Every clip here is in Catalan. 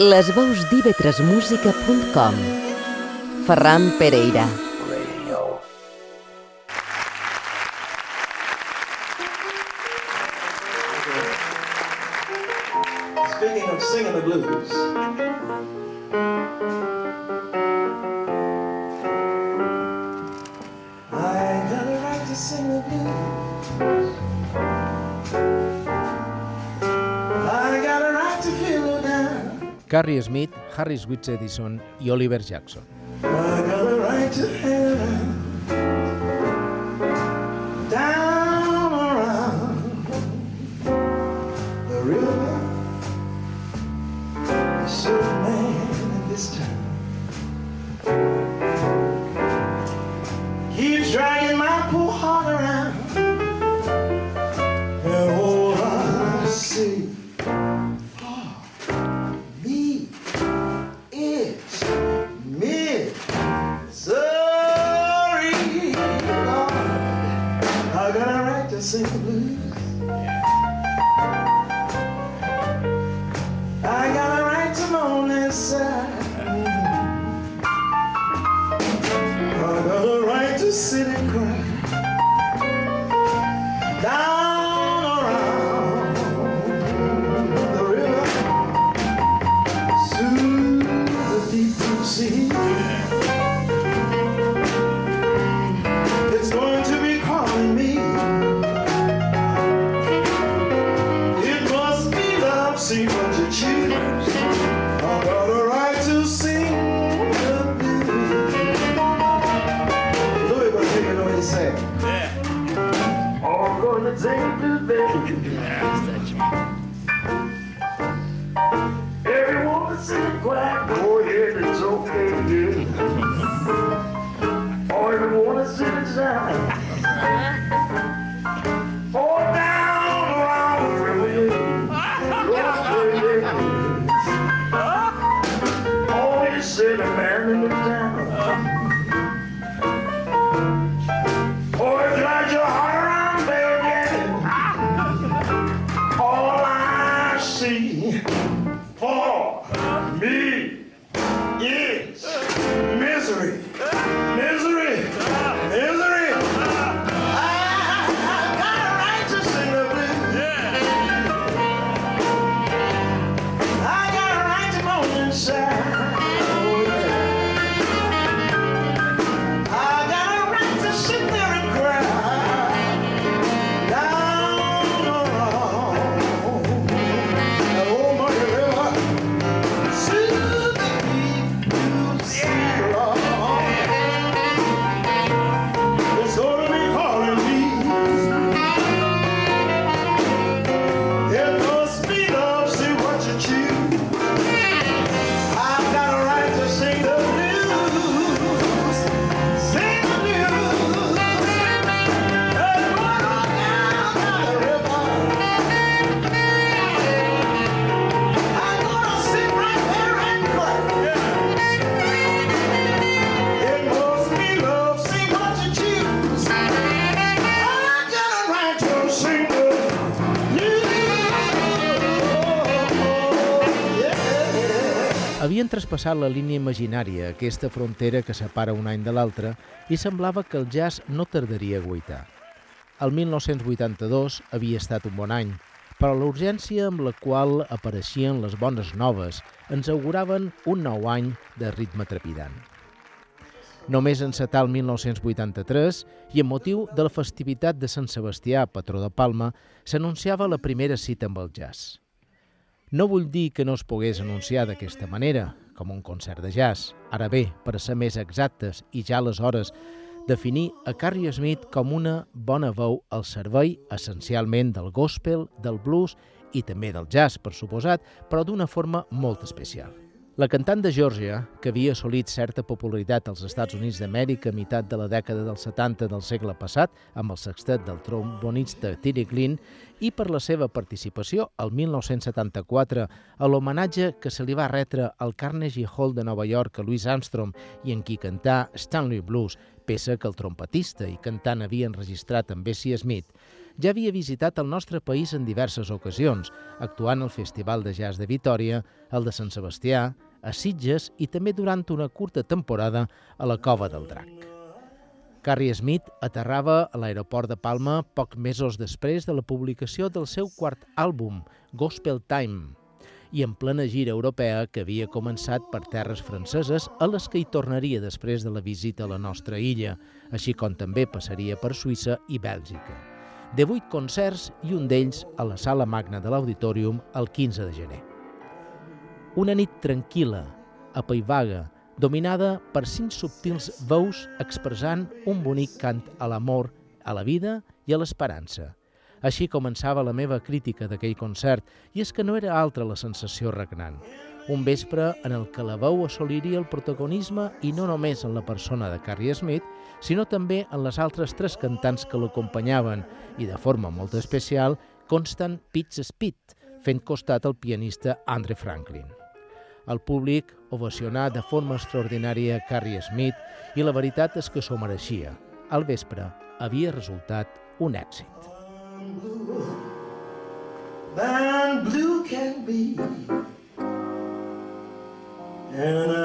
Les veus d'ivetresmusica.com Ferran Pereira down. Carrie Smith, Harris Witz Edison i Oliver Jackson. Traspassat la línia imaginària, aquesta frontera que separa un any de l'altre, i semblava que el jazz no tardaria a guaitar. El 1982 havia estat un bon any, però la urgència amb la qual apareixien les bones noves ens auguraven un nou any de ritme trepidant. Només encetar el 1983 i amb motiu de la festivitat de Sant Sebastià, patró de Palma, s'anunciava la primera cita amb el jazz. No vull dir que no es pogués anunciar d'aquesta manera, com un concert de jazz. Ara bé, per ser més exactes i ja aleshores definir a Carrie Smith com una bona veu al servei essencialment del gospel, del blues i també del jazz, per suposat, però d'una forma molt especial. La cantant de Georgia, que havia assolit certa popularitat als Estats Units d'Amèrica a meitat de la dècada dels 70 del segle passat, amb el sextet del trombonista Tilly Glynn, i per la seva participació al 1974 a l'homenatge que se li va retre al Carnegie Hall de Nova York a Louis Armstrong i en qui cantà Stanley Blues, peça que el trompetista i cantant havia enregistrat amb Bessie Smith, ja havia visitat el nostre país en diverses ocasions, actuant al Festival de Jazz de Vitoria, el de Sant Sebastià, a Sitges i també durant una curta temporada a la Cova del Drac. Carrie Smith aterrava a l'aeroport de Palma pocs mesos després de la publicació del seu quart àlbum, Gospel Time, i en plena gira europea que havia començat per terres franceses a les que hi tornaria després de la visita a la nostra illa, així com també passaria per Suïssa i Bèlgica. De vuit concerts i un d'ells a la sala magna de l'Auditorium el 15 de gener. Una nit tranquil·la, apaivaga, dominada per cinc subtils veus expressant un bonic cant a l'amor, a la vida i a l'esperança – així començava la meva crítica d'aquell concert, i és que no era altra la sensació regnant. Un vespre en el que la veu assoliria el protagonisme i no només en la persona de Carrie Smith, sinó també en les altres tres cantants que l'acompanyaven i de forma molt especial Constant Pitts Speed, fent costat al pianista Andre Franklin. El públic ovacionà de forma extraordinària Carrie Smith i la veritat és que s'ho mereixia. Al vespre havia resultat un èxit. than blue can be. And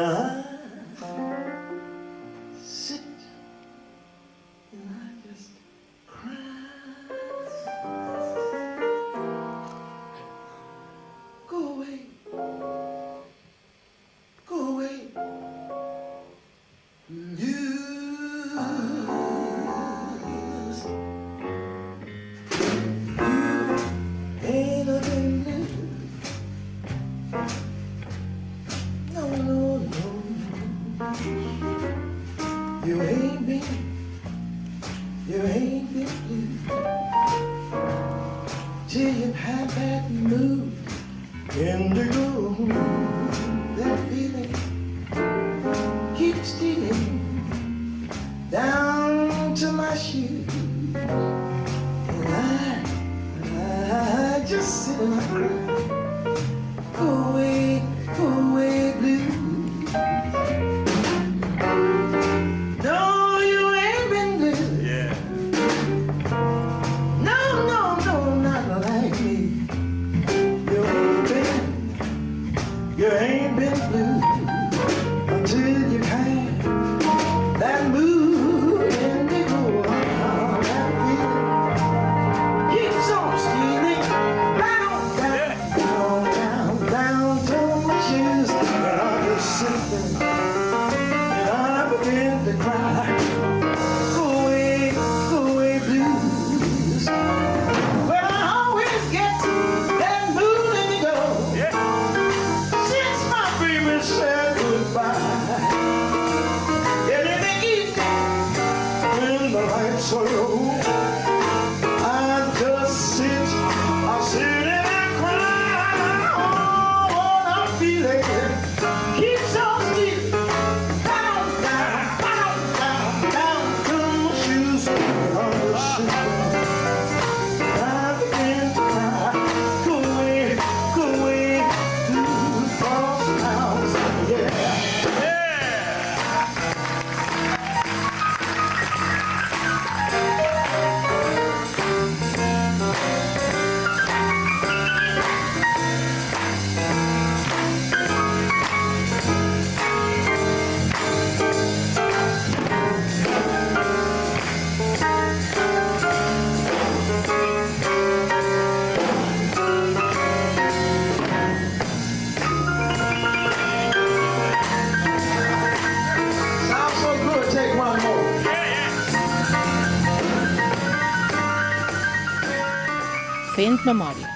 memòria.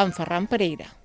En Ferran Pereira.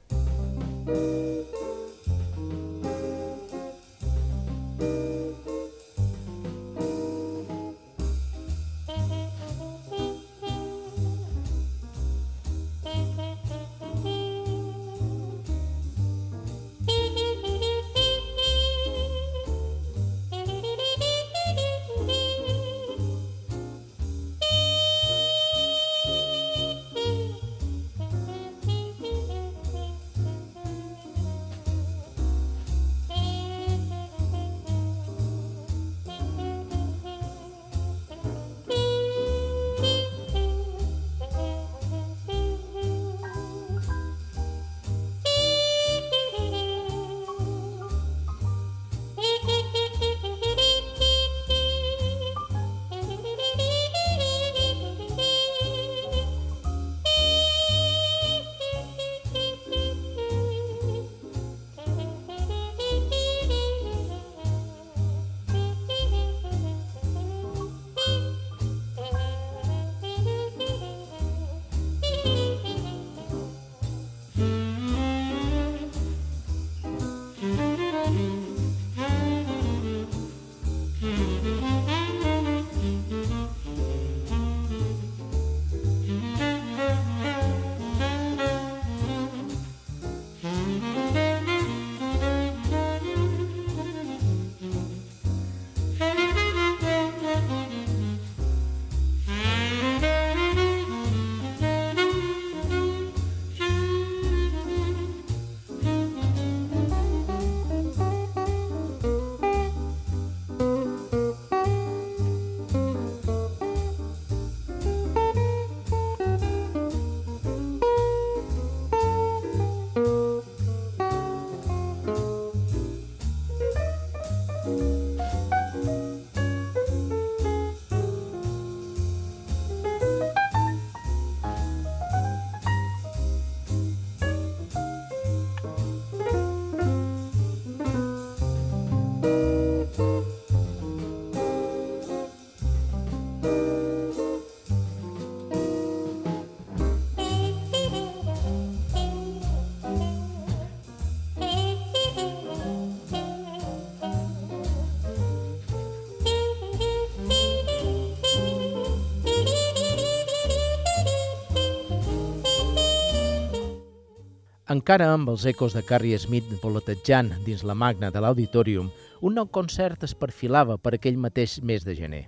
Encara amb els ecos de Carrie Smith volatejant dins la magna de l'auditorium, un nou concert es perfilava per aquell mateix mes de gener.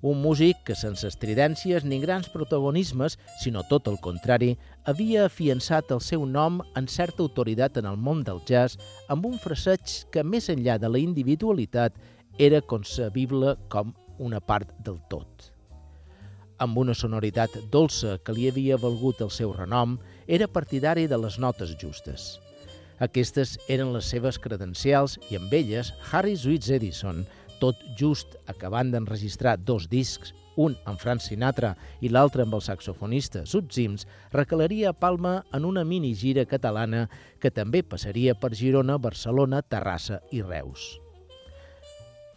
Un músic que, sense estridències ni grans protagonismes, sinó tot el contrari, havia afiançat el seu nom en certa autoritat en el món del jazz amb un fraseig que, més enllà de la individualitat, era concebible com una part del tot. Amb una sonoritat dolça que li havia valgut el seu renom, era partidari de les notes justes. Aquestes eren les seves credencials i amb elles Harry Sweets Edison tot just acabant d'enregistrar dos discs, un amb Frank Sinatra i l'altre amb el saxofonista Sud Sims, recalaria a Palma en una mini gira catalana que també passaria per Girona, Barcelona, Terrassa i Reus.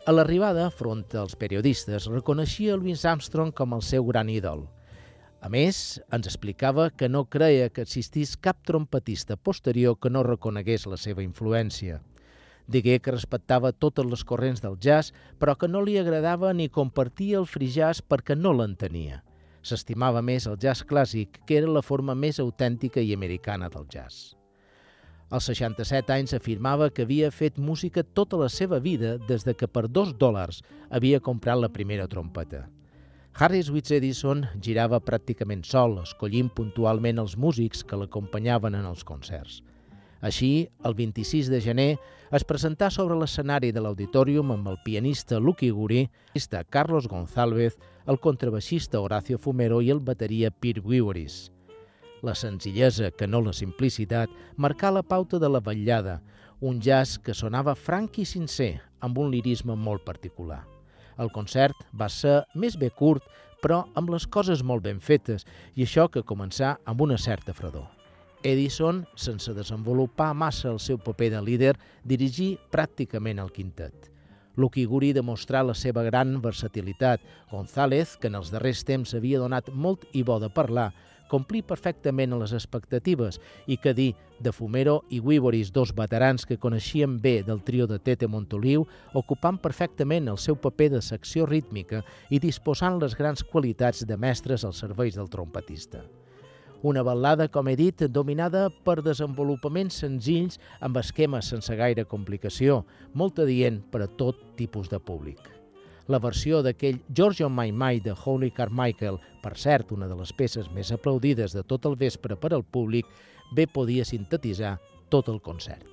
A l'arribada, front als periodistes, reconeixia Louis Armstrong com el seu gran ídol. A més, ens explicava que no creia que existís cap trompetista posterior que no reconegués la seva influència. Digué que respectava totes les corrents del jazz, però que no li agradava ni compartia el free jazz perquè no l'entenia. S'estimava més el jazz clàssic, que era la forma més autèntica i americana del jazz. Als 67 anys afirmava que havia fet música tota la seva vida des de que per dos dòlars havia comprat la primera trompeta. Harry Switz Edison girava pràcticament sol, escollint puntualment els músics que l'acompanyaven en els concerts. Així, el 26 de gener, es presentà sobre l'escenari de l'auditorium amb el pianista Lucky Guri, el Carlos González, el contrabaixista Horacio Fumero i el bateria Pete Wiweris. La senzillesa, que no la simplicitat, marcà la pauta de la vetllada, un jazz que sonava franc i sincer, amb un lirisme molt particular. El concert va ser més bé curt, però amb les coses molt ben fetes, i això que començà amb una certa fredor. Edison, sense desenvolupar massa el seu paper de líder, dirigí pràcticament el quintet. Lucky Guri demostrà la seva gran versatilitat. González, que en els darrers temps havia donat molt i bo de parlar, complí perfectament les expectatives i que dir de Fumero i Wiboris, dos veterans que coneixien bé del trio de Tete Montoliu, ocupant perfectament el seu paper de secció rítmica i disposant les grans qualitats de mestres als serveis del trompetista. Una ballada, com he dit, dominada per desenvolupaments senzills amb esquemes sense gaire complicació, molt adient per a tot tipus de públic. La versió d'aquell George on My Mind de Holy Carmichael, per cert, una de les peces més aplaudides de tot el vespre per al públic, bé podia sintetitzar tot el concert.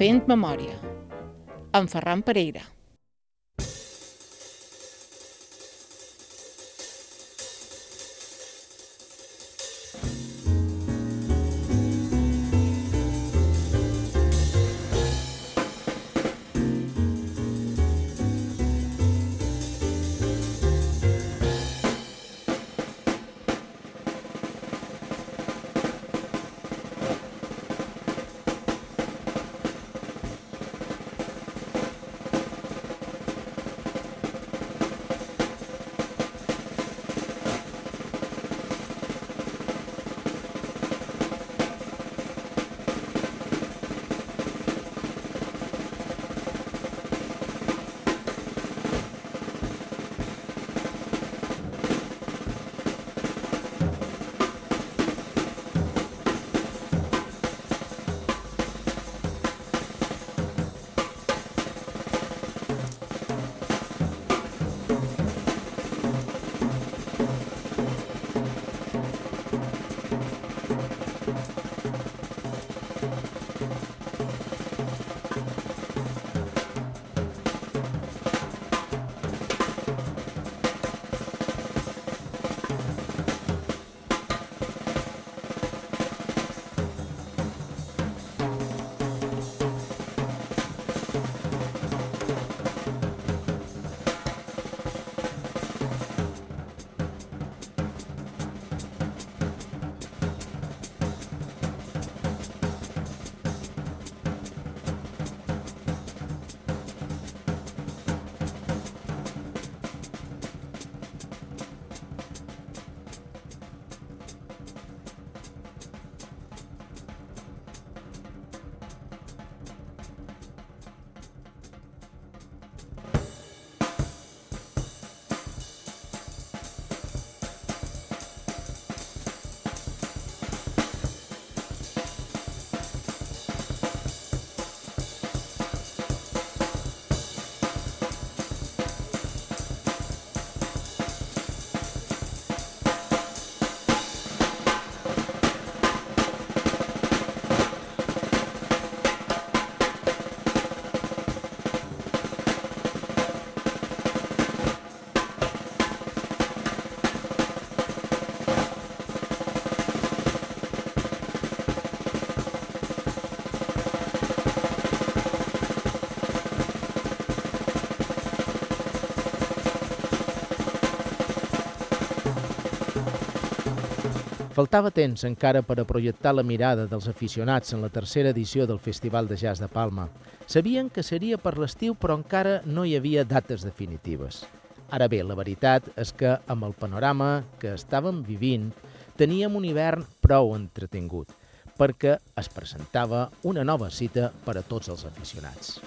Fent memòria. En Ferran Pereira. Faltava temps encara per a projectar la mirada dels aficionats en la tercera edició del Festival de Jazz de Palma. Sabien que seria per l'estiu, però encara no hi havia dates definitives. Ara bé, la veritat és que amb el panorama que estàvem vivint teníem un hivern prou entretingut, perquè es presentava una nova cita per a tots els aficionats.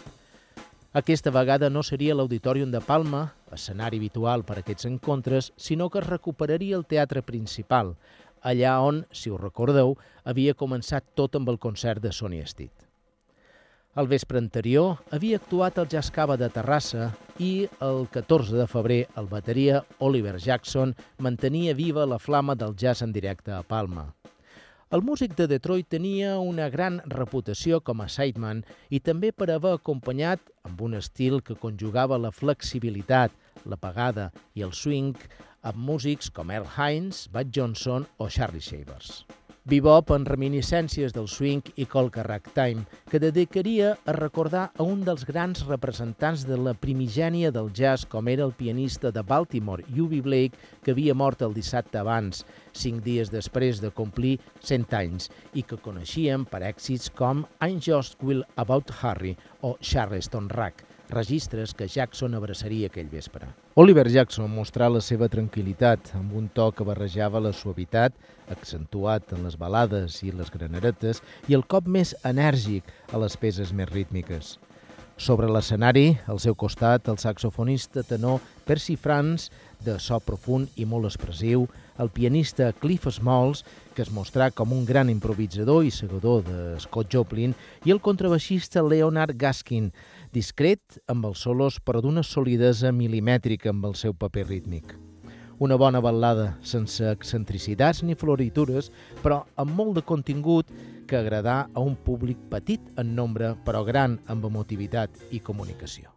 Aquesta vegada no seria l'Auditorium de Palma, escenari habitual per a aquests encontres, sinó que es recuperaria el teatre principal, allà on, si us recordeu, havia començat tot amb el concert de Sonny Stitt. El vespre anterior havia actuat el Jazz Cava de Terrassa i el 14 de febrer el bateria Oliver Jackson mantenia viva la flama del jazz en directe a Palma. El músic de Detroit tenia una gran reputació com a sideman i també per haver acompanyat amb un estil que conjugava la flexibilitat, la pagada i el swing amb músics com Earl Hines, Bud Johnson o Charlie Shavers. Bebop en reminiscències del swing i colca ragtime, que dedicaria a recordar a un dels grans representants de la primigènia del jazz com era el pianista de Baltimore, Ubi Blake, que havia mort el dissabte abans, cinc dies després de complir 100 anys, i que coneixíem per èxits com I'm Just Will About Harry o Charleston Rack, registres que Jackson abraçaria aquell vespre. Oliver Jackson mostrà la seva tranquil·litat amb un to que barrejava la suavitat, accentuat en les balades i les graneretes, i el cop més enèrgic a les peces més rítmiques. Sobre l'escenari, al seu costat, el saxofonista tenor Percy Franz, de so profund i molt expressiu, el pianista Cliff Smalls, que es mostrà com un gran improvisador i segador de Scott Joplin, i el contrabaixista Leonard Gaskin, discret amb els solos però d'una solidesa milimètrica amb el seu paper rítmic. Una bona ballada, sense excentricitats ni floritures, però amb molt de contingut que agradà a un públic petit en nombre, però gran amb emotivitat i comunicació.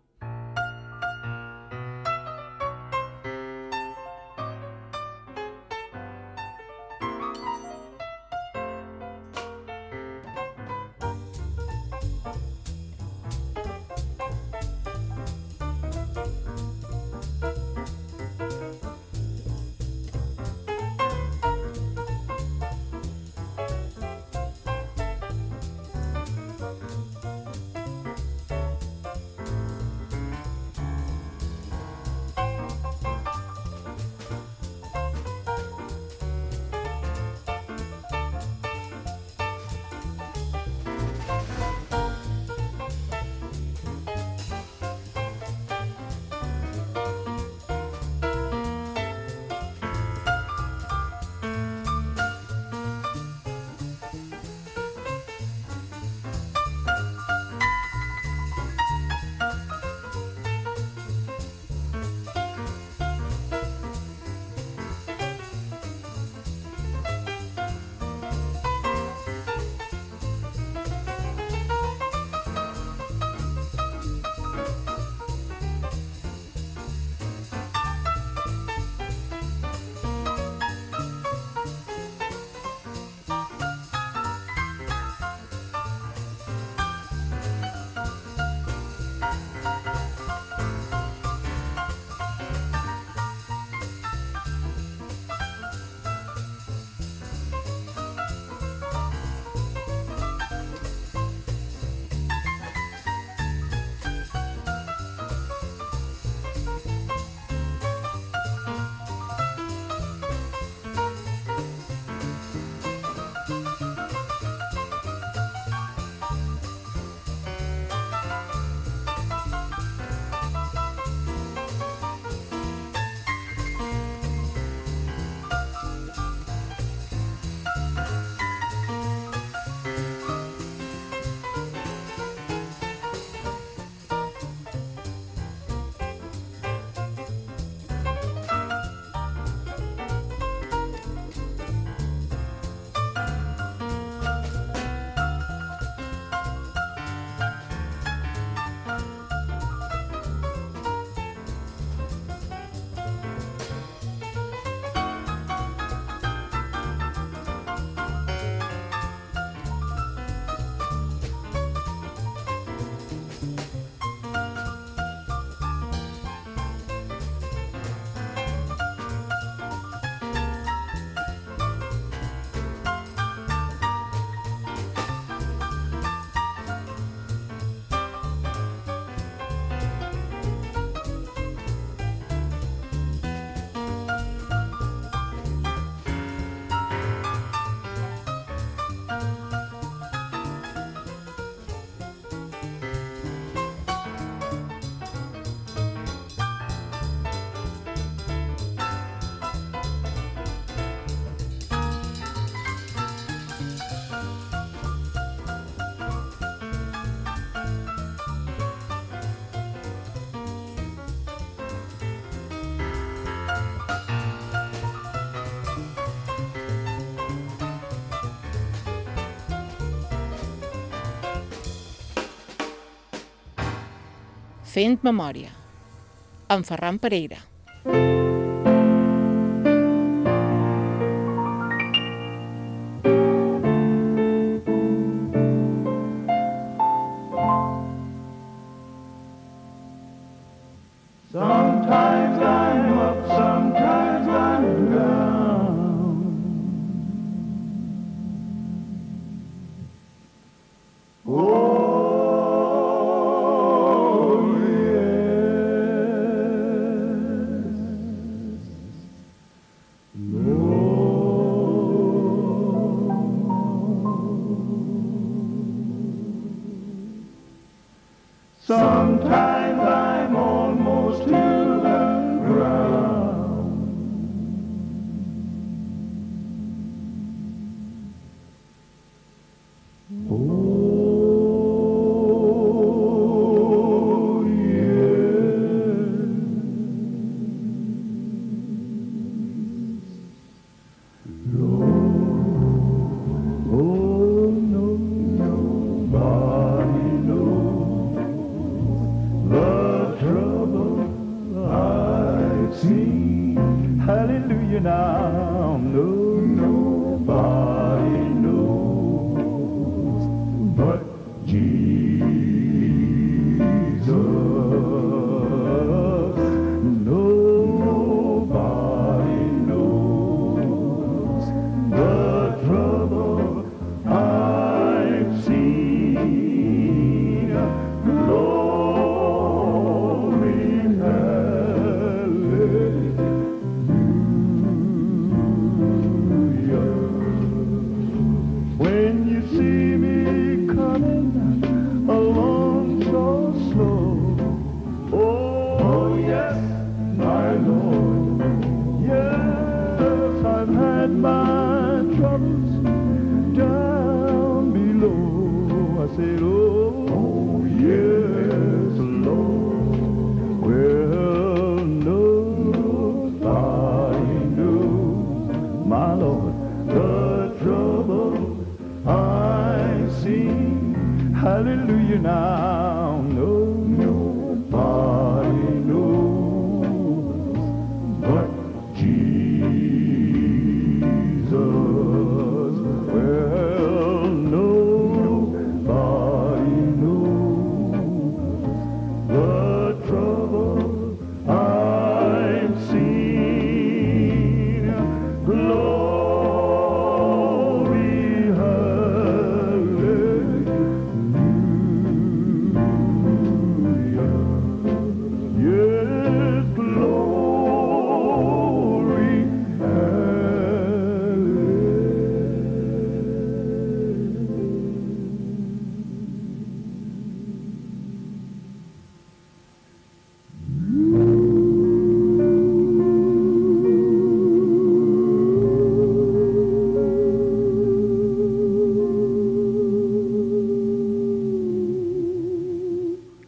Fent memòria. En Ferran Pereira.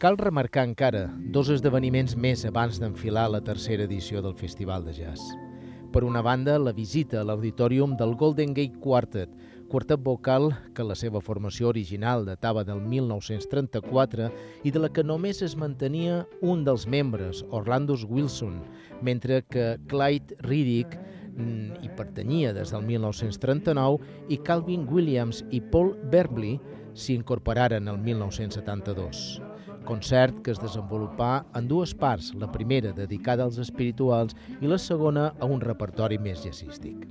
Cal remarcar encara dos esdeveniments més abans d'enfilar la tercera edició del Festival de Jazz. Per una banda, la visita a l'auditorium del Golden Gate Quartet, quartet vocal que la seva formació original datava del 1934 i de la que només es mantenia un dels membres, Orlando Wilson, mentre que Clyde Riddick mm, hi pertanyia des del 1939 i Calvin Williams i Paul Verbley s'hi incorporaren el 1972 concert que es desenvolupà en dues parts, la primera dedicada als espirituals i la segona a un repertori més jazzístic.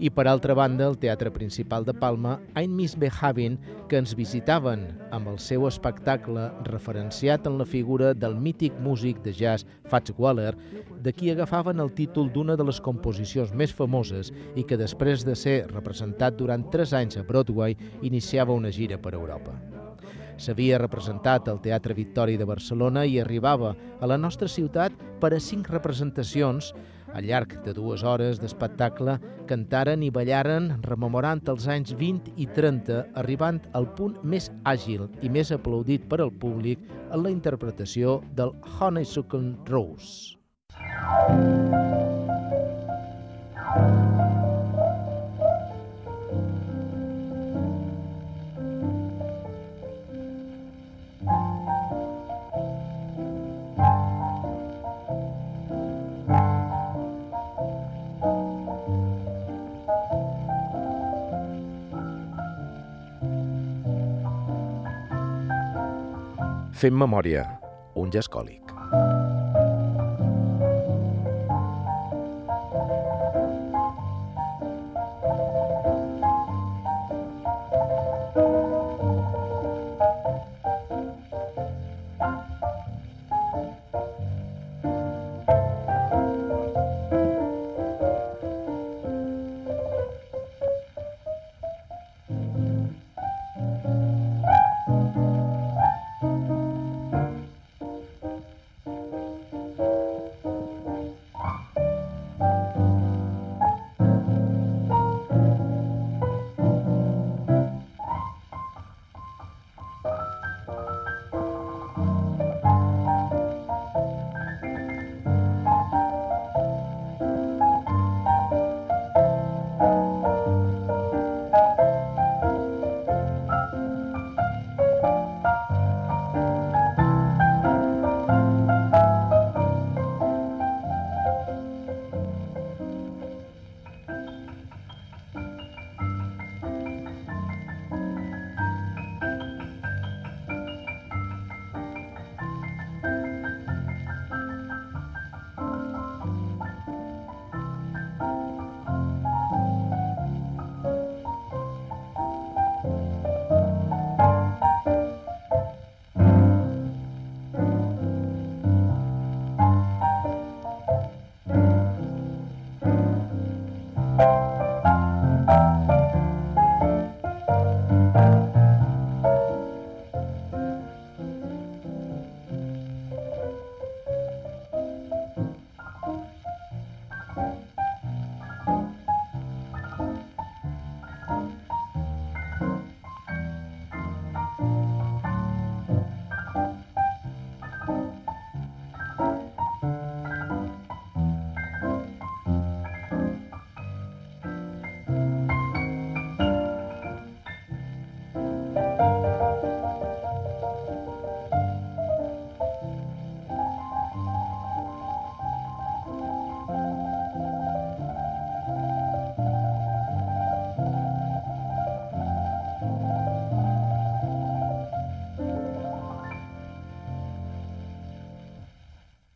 I per altra banda, el Teatre Principal de Palma, Ein Miss Behavin, que ens visitaven amb el seu espectacle referenciat en la figura del mític músic de jazz Fats Waller, de qui agafaven el títol d'una de les composicions més famoses i que després de ser representat durant tres anys a Broadway iniciava una gira per Europa. S'havia representat al Teatre Victòria de Barcelona i arribava a la nostra ciutat per a cinc representacions al llarg de dues hores d'espectacle cantaren i ballaren rememorant els anys 20 i 30, arribant al punt més àgil i més aplaudit per al públic en la interpretació del Honeysuckle Rose. Fem memòria, un gescòlic. còlic.